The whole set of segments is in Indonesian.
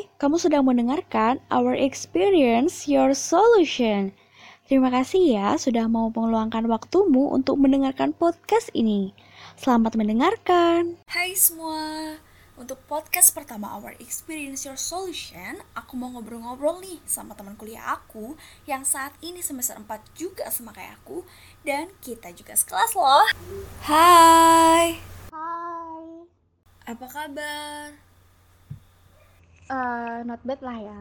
Hai, kamu sedang mendengarkan Our Experience Your Solution. Terima kasih ya sudah mau meluangkan waktumu untuk mendengarkan podcast ini. Selamat mendengarkan. Hai semua, untuk podcast pertama Our Experience Your Solution, aku mau ngobrol-ngobrol nih sama teman kuliah aku yang saat ini semester 4 juga sama kayak aku dan kita juga sekelas loh. Hai. Hai. Apa kabar? Uh, not bad lah ya.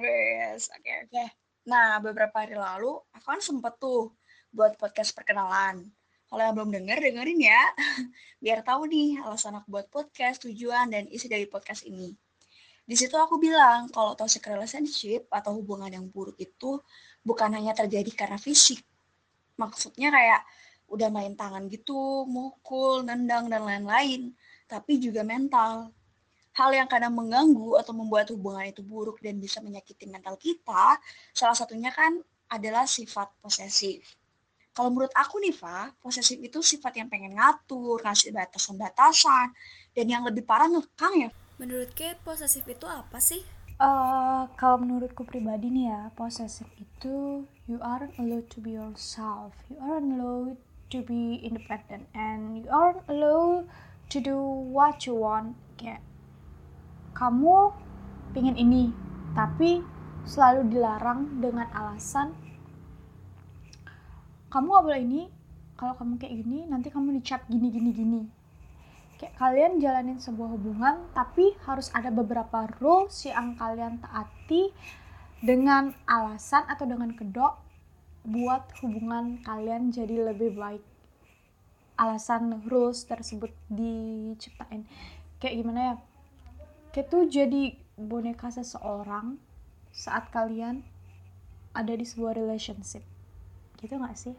Yes, oke okay, oke. Okay. Nah, beberapa hari lalu aku kan sempet tuh buat podcast perkenalan. Kalau yang belum denger, dengerin ya. Biar tahu nih alasan aku buat podcast, tujuan, dan isi dari podcast ini. Di situ aku bilang kalau toxic relationship atau hubungan yang buruk itu bukan hanya terjadi karena fisik. Maksudnya kayak udah main tangan gitu, mukul, nendang, dan lain-lain. Tapi juga mental hal yang kadang mengganggu atau membuat hubungan itu buruk dan bisa menyakiti mental kita, salah satunya kan adalah sifat posesif. Kalau menurut aku nih, Fa, posesif itu sifat yang pengen ngatur, ngasih batasan-batasan, dan yang lebih parah ngekang ya. Menurut Kate, posesif itu apa sih? Uh, kalau menurutku pribadi nih ya, posesif itu you aren't allowed to be yourself, you aren't allowed to be independent, and you aren't allowed to do what you want. Kayak kamu pingin ini tapi selalu dilarang dengan alasan kamu gak boleh ini kalau kamu kayak gini nanti kamu dicap gini gini gini. Kayak kalian jalanin sebuah hubungan tapi harus ada beberapa rules yang kalian taati dengan alasan atau dengan kedok buat hubungan kalian jadi lebih baik. Alasan rules tersebut diciptain. Kayak gimana ya tuh jadi boneka seseorang saat kalian ada di sebuah relationship gitu gak sih?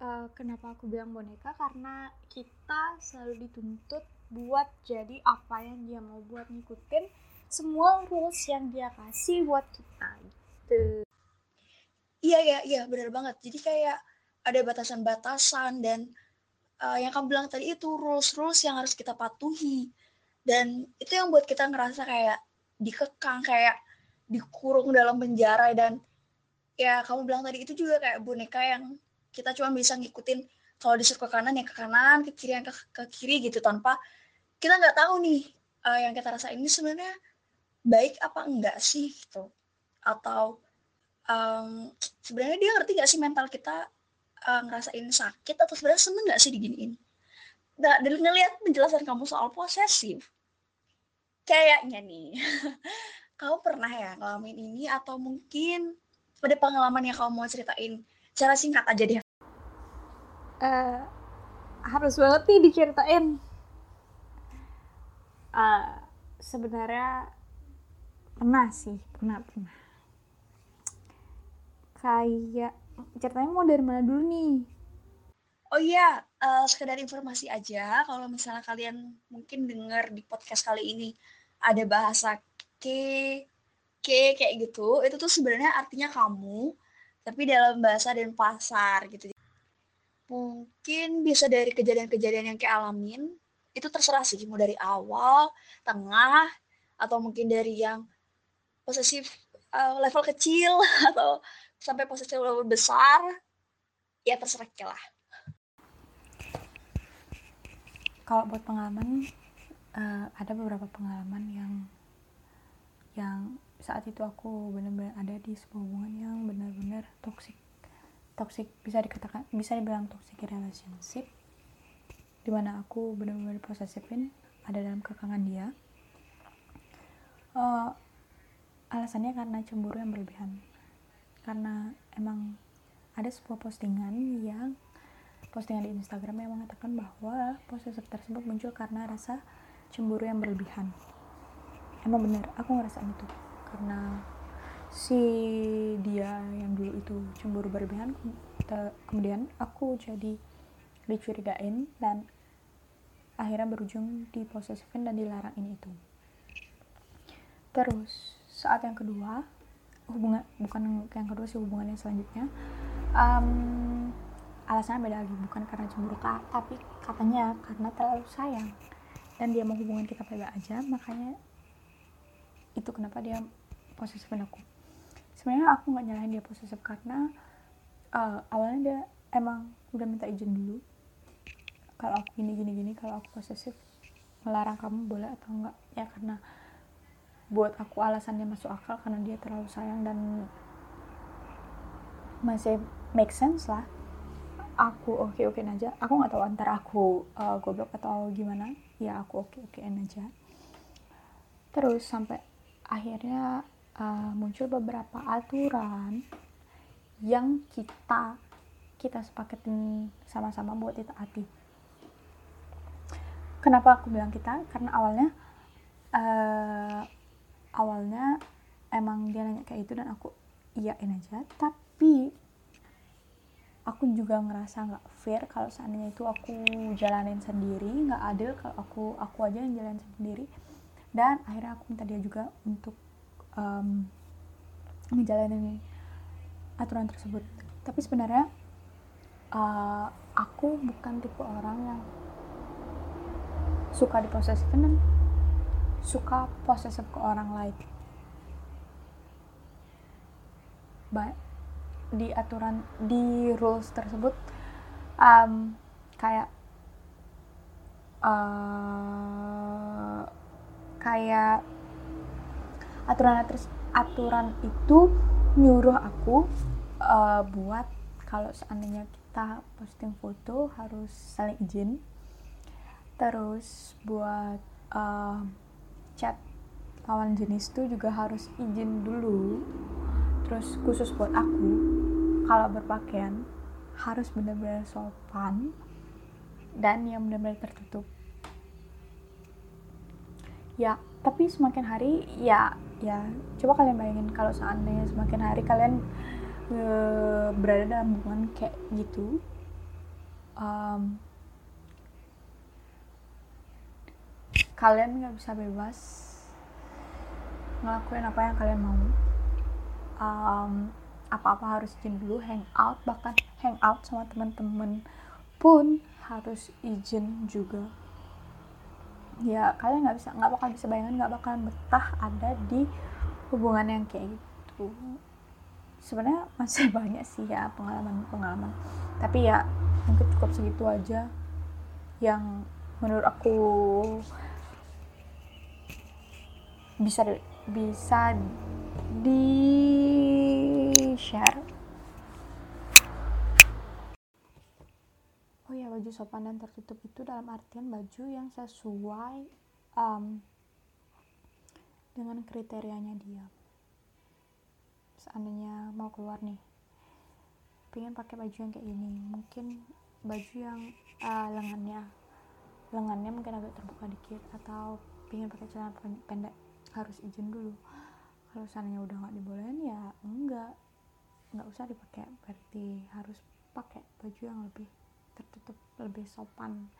Uh, kenapa aku bilang boneka? Karena kita selalu dituntut buat jadi apa yang dia mau buat ngikutin semua rules yang dia kasih buat kita gitu. Iya iya iya benar banget. Jadi kayak ada batasan-batasan dan uh, yang kamu bilang tadi itu rules-rules yang harus kita patuhi dan itu yang buat kita ngerasa kayak dikekang kayak dikurung dalam penjara. Dan ya kamu bilang tadi itu juga kayak boneka yang kita cuma bisa ngikutin. Kalau disuruh ke kanan ya ke kanan ke kiri yang ke, ke kiri gitu tanpa kita nggak tahu nih uh, yang kita rasa ini sebenarnya baik apa enggak sih gitu. Atau um, sebenarnya dia ngerti nggak sih mental kita uh, ngerasain sakit atau sebenarnya seneng nggak sih diginiin Nah, dari ngelihat penjelasan kamu soal posesif, kayaknya nih, kamu pernah ya ngalamin ini atau mungkin ada pengalaman yang kamu mau ceritain? Cara singkat aja deh. Uh, harus banget nih diceritain. Uh, sebenarnya pernah sih, pernah pernah. Kayak ceritanya mau dari mana dulu nih? Oh iya, uh, sekedar informasi aja, kalau misalnya kalian mungkin dengar di podcast kali ini ada bahasa ke, ke kayak gitu, itu tuh sebenarnya artinya kamu, tapi dalam bahasa dan pasar gitu. Mungkin bisa dari kejadian-kejadian yang kayak alamin, itu terserah sih, mau dari awal, tengah, atau mungkin dari yang posesif uh, level kecil, atau sampai posesif level besar, ya terserah lah. Kalau buat pengalaman uh, ada beberapa pengalaman yang yang saat itu aku benar-benar ada di sebuah hubungan yang benar-benar toxic. Toxic bisa dikatakan bisa dibilang toxic relationship di mana aku benar-benar posesifin ada dalam kekangan dia. Uh, alasannya karena cemburu yang berlebihan. Karena emang ada sebuah postingan yang postingan di Instagram yang mengatakan bahwa posesif tersebut muncul karena rasa cemburu yang berlebihan. Emang bener, aku ngerasain itu karena si dia yang dulu itu cemburu berlebihan kemudian aku jadi dicurigain dan akhirnya berujung di posesifin dan dilarangin itu terus saat yang kedua hubungan bukan yang kedua sih hubungan yang selanjutnya um, alasannya beda lagi bukan karena cemburu kak tapi katanya karena terlalu sayang. Dan dia mau hubungan kita baik aja makanya itu kenapa dia posesifin aku. Sebenarnya aku nggak nyalahin dia posesif karena uh, awalnya dia emang udah minta izin dulu. Kalau aku gini gini gini kalau aku posesif melarang kamu boleh atau enggak ya karena buat aku alasannya masuk akal karena dia terlalu sayang dan masih make sense lah aku oke okay okein aja. Aku nggak tahu antara aku uh, goblok atau gimana. Ya aku oke okay okein aja. Terus sampai akhirnya uh, muncul beberapa aturan yang kita kita sepaketin sama-sama buat ditaati kenapa aku bilang kita? Karena awalnya uh, awalnya emang dia nanya kayak itu dan aku iyain aja. Tapi aku juga ngerasa nggak fair kalau seandainya itu aku jalanin sendiri nggak adil kalau aku aku aja yang jalanin sendiri. Dan akhirnya aku minta dia juga untuk um, ngejalanin aturan tersebut. Tapi sebenarnya uh, aku bukan tipe orang yang suka diposesifin dan suka posesif ke orang lain. Baik di aturan di rules tersebut um, kayak uh, kayak aturan aturan itu nyuruh aku uh, buat kalau seandainya kita posting foto harus saling izin. Terus buat uh, chat lawan jenis itu juga harus izin dulu. Terus khusus buat aku kalau berpakaian harus benar-benar sopan dan yang benar-benar tertutup. Ya tapi semakin hari ya ya coba kalian bayangin kalau seandainya semakin hari kalian e, berada dalam hubungan kayak gitu um, kalian nggak bisa bebas ngelakuin apa yang kalian mau. Um, apa-apa harus izin dulu hangout bahkan hangout sama teman-teman pun harus izin juga. Ya kalian nggak bisa nggak bakal bisa bayangin nggak bakalan betah ada di hubungan yang kayak gitu. Sebenarnya masih banyak sih ya pengalaman pengalaman. Tapi ya mungkin cukup segitu aja yang menurut aku bisa bisa di share. Oh ya baju sopan dan tertutup itu dalam artian baju yang sesuai um, dengan kriterianya dia. Seandainya mau keluar nih pengen pakai baju yang kayak gini mungkin baju yang uh, lengannya lengannya mungkin agak terbuka dikit atau pengen pakai celana pendek harus izin dulu. Kalau seandainya udah nggak dibolehin ya enggak nggak usah dipakai berarti harus pakai baju yang lebih tertutup lebih sopan.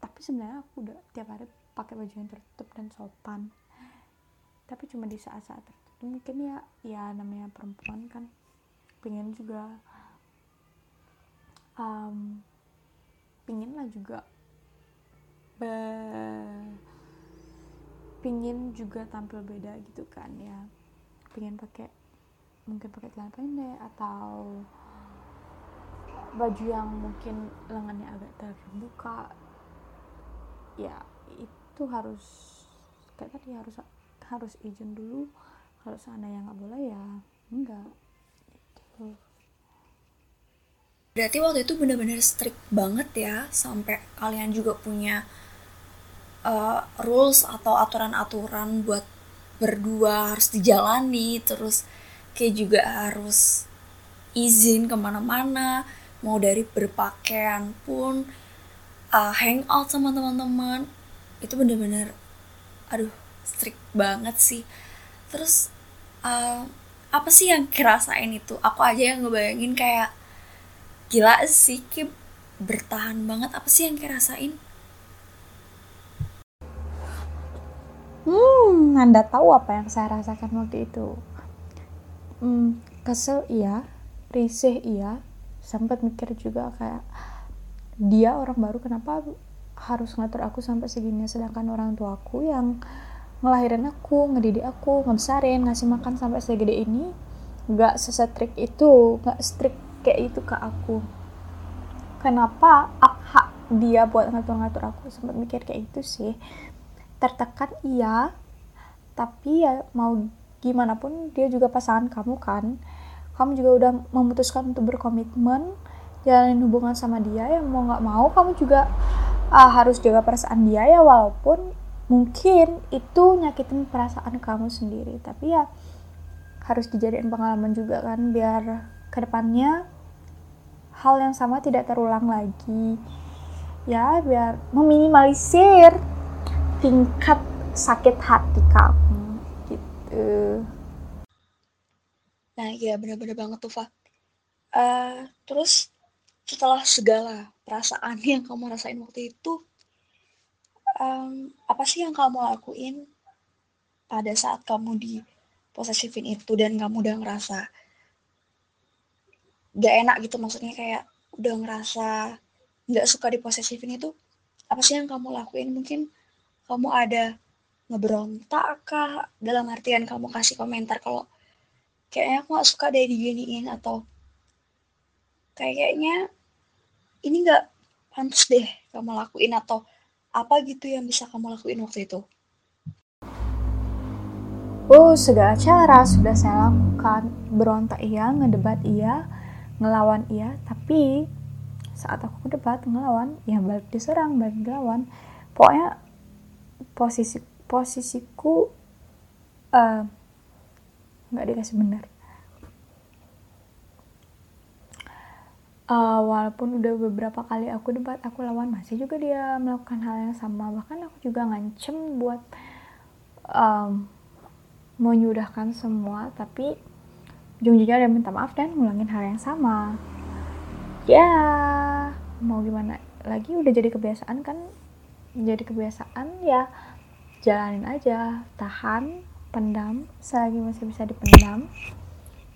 Tapi sebenarnya aku udah tiap hari pakai baju yang tertutup dan sopan. Tapi cuma di saat-saat tertentu mungkin ya ya namanya perempuan kan. Pengen juga um, pingin lah juga be pingin juga tampil beda gitu kan ya. Pengen pakai mungkin pakai celana pendek atau baju yang mungkin lengannya agak terbuka ya itu harus kayak tadi harus harus izin dulu. Kalau seandainya nggak boleh ya enggak. Gitu. Berarti waktu itu benar-benar strict banget ya sampai kalian juga punya uh, rules atau aturan-aturan buat berdua harus dijalani terus kayak juga harus izin ke mana-mana mau dari berpakaian pun uh, hangout sama teman-teman. Itu bener-bener aduh strict banget sih. Terus uh, apa sih yang kerasain itu? Aku aja yang ngebayangin kayak gila sih kayak bertahan banget. Apa sih yang kerasain Hmm, Anda tahu apa yang saya rasakan waktu itu? Hmm, kesel iya, risih iya, sempat mikir juga kayak dia orang baru kenapa harus ngatur aku sampai segini? Sedangkan orang tua aku yang ngelahirin aku ngedidik aku ngebesarin ngasih makan sampai segede ini nggak sesetrik itu nggak strict kayak itu ke aku. Kenapa hak dia buat ngatur-ngatur aku? Sempat mikir kayak itu sih. Tertekan iya tapi ya mau gimana pun dia juga pasangan kamu kan. Kamu juga udah memutuskan untuk berkomitmen jalanin hubungan sama dia yang mau nggak mau kamu juga uh, harus jaga perasaan dia ya walaupun mungkin itu nyakitin perasaan kamu sendiri. Tapi ya harus dijadiin pengalaman juga kan biar ke depannya hal yang sama tidak terulang lagi. Ya biar meminimalisir tingkat sakit hati kamu gitu Nah, iya benar-benar banget tuh, Fa. Uh, terus setelah segala perasaan yang kamu rasain waktu itu, um, apa sih yang kamu lakuin pada saat kamu di posesifin itu dan kamu udah ngerasa gak enak gitu maksudnya kayak udah ngerasa nggak suka di posesifin itu apa sih yang kamu lakuin mungkin kamu ada ngeberontak kah dalam artian kamu kasih komentar kalau kayaknya aku gak suka deh diginiin atau kayaknya ini gak pantas deh kamu lakuin atau apa gitu yang bisa kamu lakuin waktu itu? Oh, segala cara sudah saya lakukan. Berontak iya, ngedebat iya, ngelawan iya, tapi saat aku debat ngelawan, ya balik diserang, balik ngelawan. Pokoknya posisi posisiku uh, nggak dikasih benar. Uh, walaupun udah beberapa kali aku debat aku lawan masih juga dia melakukan hal yang sama. Bahkan aku juga ngancem buat um, menyudahkan semua tapi ujung-ujungnya dia minta maaf dan ngulangin hal yang sama. Ya mau gimana lagi? Udah jadi kebiasaan kan? Jadi kebiasaan ya jalanin aja. Tahan pendam. Selagi masih bisa dipendam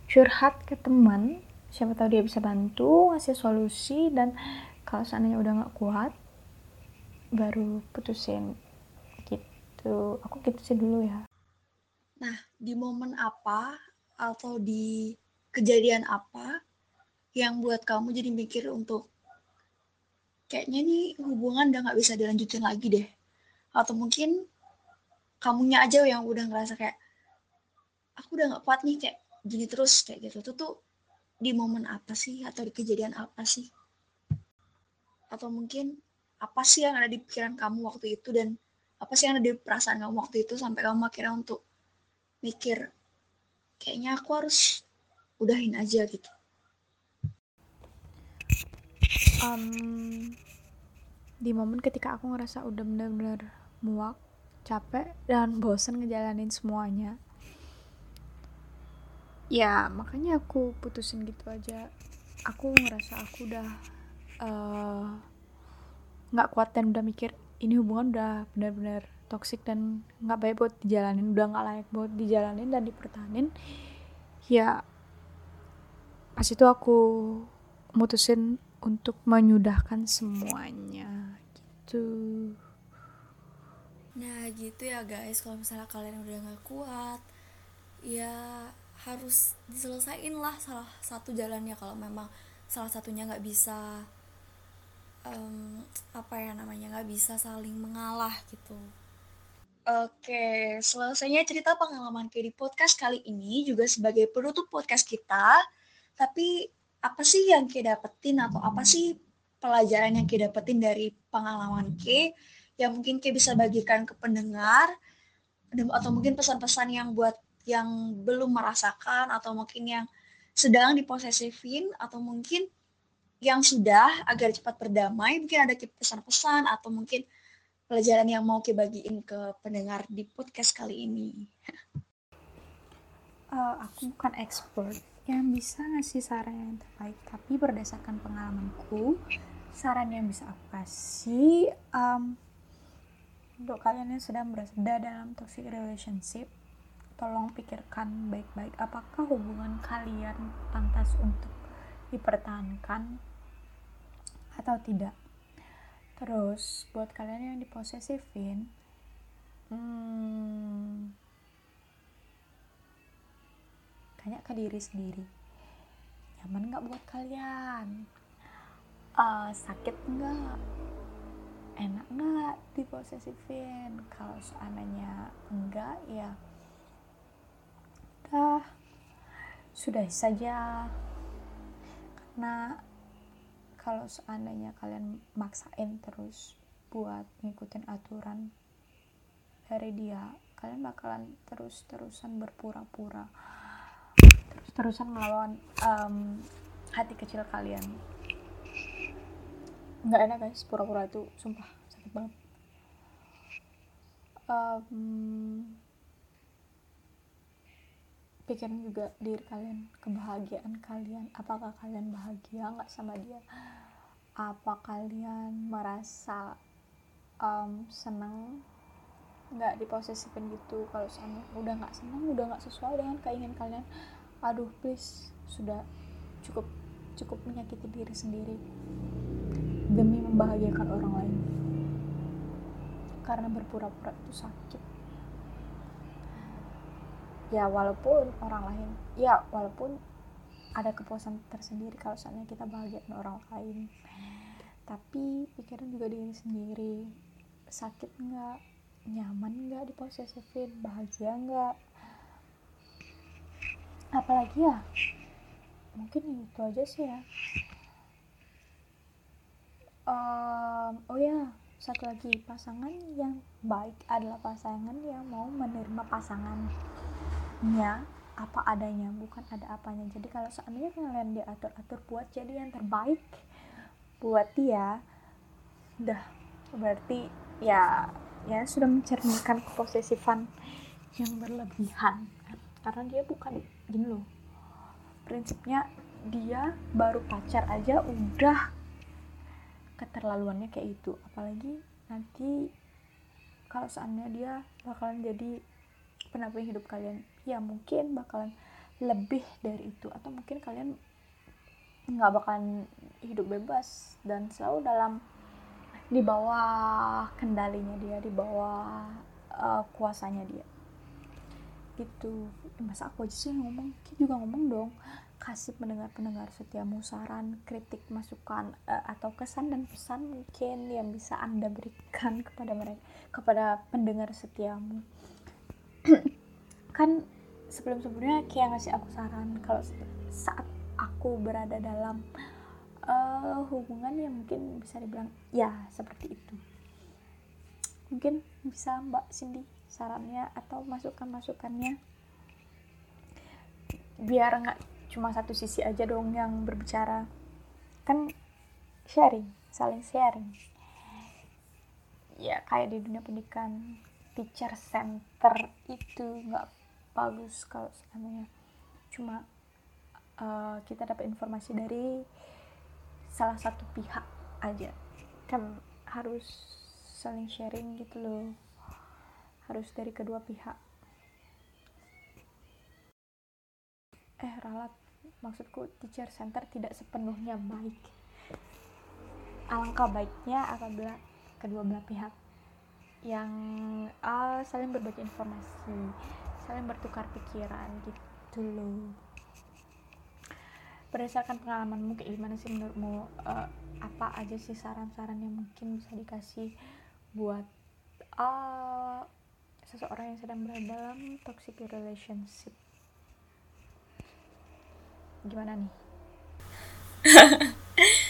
curhat ke teman. Siapa tahu dia bisa bantu ngasih solusi. Dan kalau seandainya udah nggak kuat baru putusin. Gitu. Aku gitu sih dulu ya. Nah di momen apa atau di kejadian apa yang buat kamu jadi mikir untuk kayaknya nih hubungan udah nggak bisa dilanjutin lagi deh. Atau mungkin kamunya aja yang udah ngerasa kayak aku udah nggak kuat nih kayak gini terus kayak gitu. Tuh tuh di momen apa sih? Atau di kejadian apa sih? Atau mungkin apa sih yang ada di pikiran kamu waktu itu? Dan apa sih yang ada di perasaan kamu waktu itu sampai kamu akhirnya untuk mikir kayaknya aku harus udahin aja gitu. Um, di momen ketika aku ngerasa udah bener-bener muak capek dan bosen ngejalanin semuanya. Ya makanya aku putusin gitu aja. Aku ngerasa aku udah eh, nggak uh, kuat dan udah mikir ini hubungan udah benar-benar toksik dan nggak baik buat dijalanin udah nggak layak buat dijalanin dan dipertahanin ya pas itu aku mutusin untuk menyudahkan semuanya gitu Nah gitu ya guys, kalau misalnya kalian udah gak kuat, ya harus diselesain lah salah satu jalannya kalau memang salah satunya nggak bisa um, apa ya namanya nggak bisa saling mengalah gitu. Oke, selesainya cerita pengalaman ke di podcast kali ini juga sebagai penutup podcast kita. Tapi apa sih yang kita dapetin atau apa sih pelajaran yang kita dapetin dari pengalaman ke yang mungkin kayak bisa bagikan ke pendengar atau mungkin pesan-pesan yang buat yang belum merasakan atau mungkin yang sedang diposesifin atau mungkin yang sudah agar cepat berdamai mungkin ada pesan-pesan atau mungkin pelajaran yang mau kita bagiin ke pendengar di podcast kali ini. Uh, aku bukan expert yang bisa ngasih saran yang terbaik tapi berdasarkan pengalamanku saran yang bisa aku kasih um, untuk kalian yang sedang berada dalam toxic relationship tolong pikirkan baik-baik apakah hubungan kalian pantas untuk dipertahankan atau tidak. Terus buat kalian yang diposesifin hmm, tanya ke diri sendiri. Nyaman nggak buat kalian? Uh, sakit nggak enak nggak diposesifin? Kalau seandainya enggak ya udah sudah saja. Karena kalau seandainya kalian maksain terus buat ngikutin aturan dari dia kalian bakalan terus-terusan berpura-pura terus-terusan melawan um, hati kecil kalian nggak enak guys pura-pura itu sumpah sakit banget. Um, pikirin juga diri kalian kebahagiaan kalian. Apakah kalian bahagia nggak sama dia? Apa kalian merasa um, senang nggak diposesifin gitu kalau sama udah nggak senang udah nggak sesuai dengan keinginan kalian aduh please sudah cukup cukup menyakiti diri sendiri demi membahagiakan orang lain. Karena berpura-pura itu sakit. Ya walaupun orang lain ya walaupun ada kepuasan tersendiri kalau seandainya kita bahagia dengan orang lain. Tapi pikiran juga diri sendiri. Sakit nggak? Nyaman nggak diposesifin bahagia nggak? Apalagi ya mungkin itu aja sih ya um, oh ya satu lagi. Pasangan yang baik adalah pasangan yang mau menerima pasangannya apa adanya bukan ada apanya. Jadi kalau seandainya kalian diatur-atur buat jadi yang terbaik buat dia udah berarti ya ya sudah mencerminkan keposesifan yang berlebihan. Karena dia bukan gini loh prinsipnya dia baru pacar aja udah keterlaluannya kayak itu apalagi nanti kalau seandainya dia bakalan jadi penamping hidup kalian ya mungkin bakalan lebih dari itu. Atau mungkin kalian nggak bakalan hidup bebas dan selalu dalam di bawah kendalinya dia di bawah uh, kuasanya dia. Gitu. Masa aku aja sih ngomong. Kita juga ngomong dong kasih pendengar-pendengar setiamu saran, kritik, masukan uh, atau kesan dan pesan mungkin yang bisa Anda berikan kepada mereka kepada pendengar setiamu. kan sebelum-sebelumnya kayak ngasih aku saran kalau saat aku berada dalam uh, hubungan yang mungkin bisa dibilang ya seperti itu. Mungkin bisa Mbak Cindy sarannya atau masukan-masukannya biar nggak cuma satu sisi aja dong yang berbicara. Kan sharing saling sharing. Ya kayak di dunia pendidikan teacher center itu nggak bagus kalau seandainya. Cuma uh, kita dapat informasi dari salah satu pihak aja. Kan harus saling sharing gitu loh. Harus dari kedua pihak. Eh ralat maksudku teacher center tidak sepenuhnya baik. Alangkah baiknya apabila kedua belah pihak yang uh, saling berbagi informasi saling bertukar pikiran gitu loh. Berdasarkan pengalamanmu kayak gimana sih menurutmu uh, apa aja sih saran-saran yang mungkin bisa dikasih buat uh, seseorang yang sedang berada dalam toxic relationship gimana nih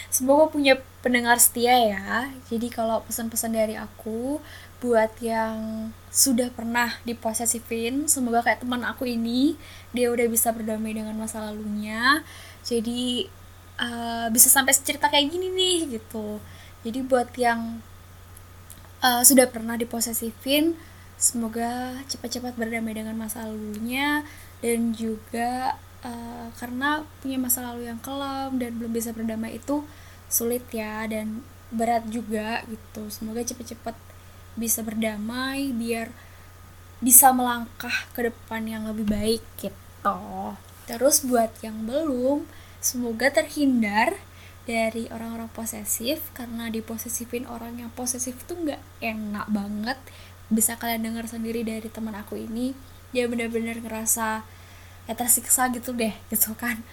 Semoga punya pendengar setia ya. Jadi kalau pesan-pesan dari aku buat yang sudah pernah diposesifin, semoga kayak teman aku ini dia udah bisa berdamai dengan masa lalunya. Jadi uh, bisa sampai cerita kayak gini nih gitu. Jadi buat yang uh, sudah pernah diposesifin, semoga cepat-cepat berdamai dengan masa lalunya dan juga uh, karena punya masa lalu yang kelam dan belum bisa berdamai itu sulit ya dan berat juga gitu. Semoga cepet-cepet bisa berdamai biar bisa melangkah ke depan yang lebih baik gitu. Terus buat yang belum semoga terhindar dari orang-orang posesif karena diposesifin orang yang posesif tuh nggak enak banget. Bisa kalian dengar sendiri dari teman aku ini dia benar-benar ngerasa ya tersiksa gitu deh gitu kan.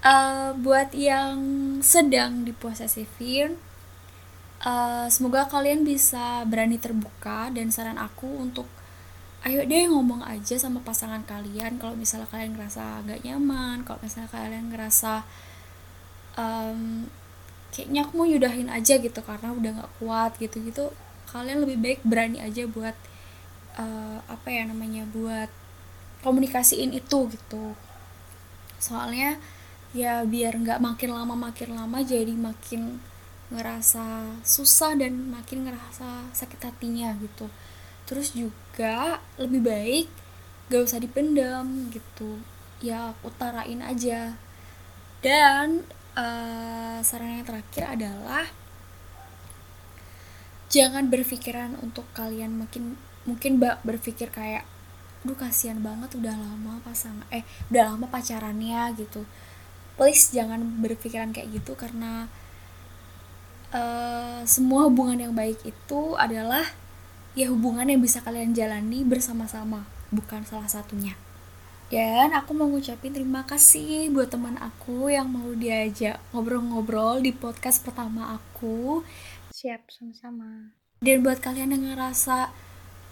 Uh, buat yang sedang diposesifin uh, semoga kalian bisa berani terbuka dan saran aku untuk ayo deh ngomong aja sama pasangan kalian kalau misalnya kalian ngerasa gak nyaman kalau misalnya kalian ngerasa um, kayaknya aku mau yudahin aja gitu karena udah nggak kuat gitu. Gitu kalian lebih baik berani aja buat uh, apa ya namanya buat komunikasiin itu gitu. Soalnya ya biar nggak makin lama makin lama jadi makin ngerasa susah dan makin ngerasa sakit hatinya gitu. Terus juga lebih baik gak usah dipendam gitu. Ya utarain aja. Dan uh, saran yang terakhir adalah jangan berpikiran untuk kalian makin mungkin mbak berpikir kayak duh kasihan banget udah lama pasangan eh udah lama pacarannya gitu please jangan berpikiran kayak gitu karena uh, semua hubungan yang baik itu adalah ya hubungan yang bisa kalian jalani bersama-sama bukan salah satunya dan aku mau ngucapin terima kasih buat teman aku yang mau diajak ngobrol-ngobrol di podcast pertama aku. Siap, sama-sama. Dan buat kalian yang ngerasa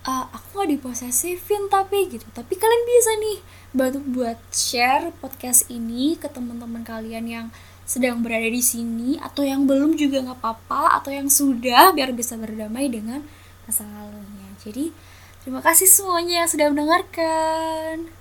uh, aku gak diposesifin tapi gitu, tapi kalian bisa nih bantu buat share podcast ini ke teman-teman kalian yang sedang berada di sini atau yang belum juga nggak apa-apa atau yang sudah biar bisa berdamai dengan masa lalunya. Jadi terima kasih semuanya yang sudah mendengarkan.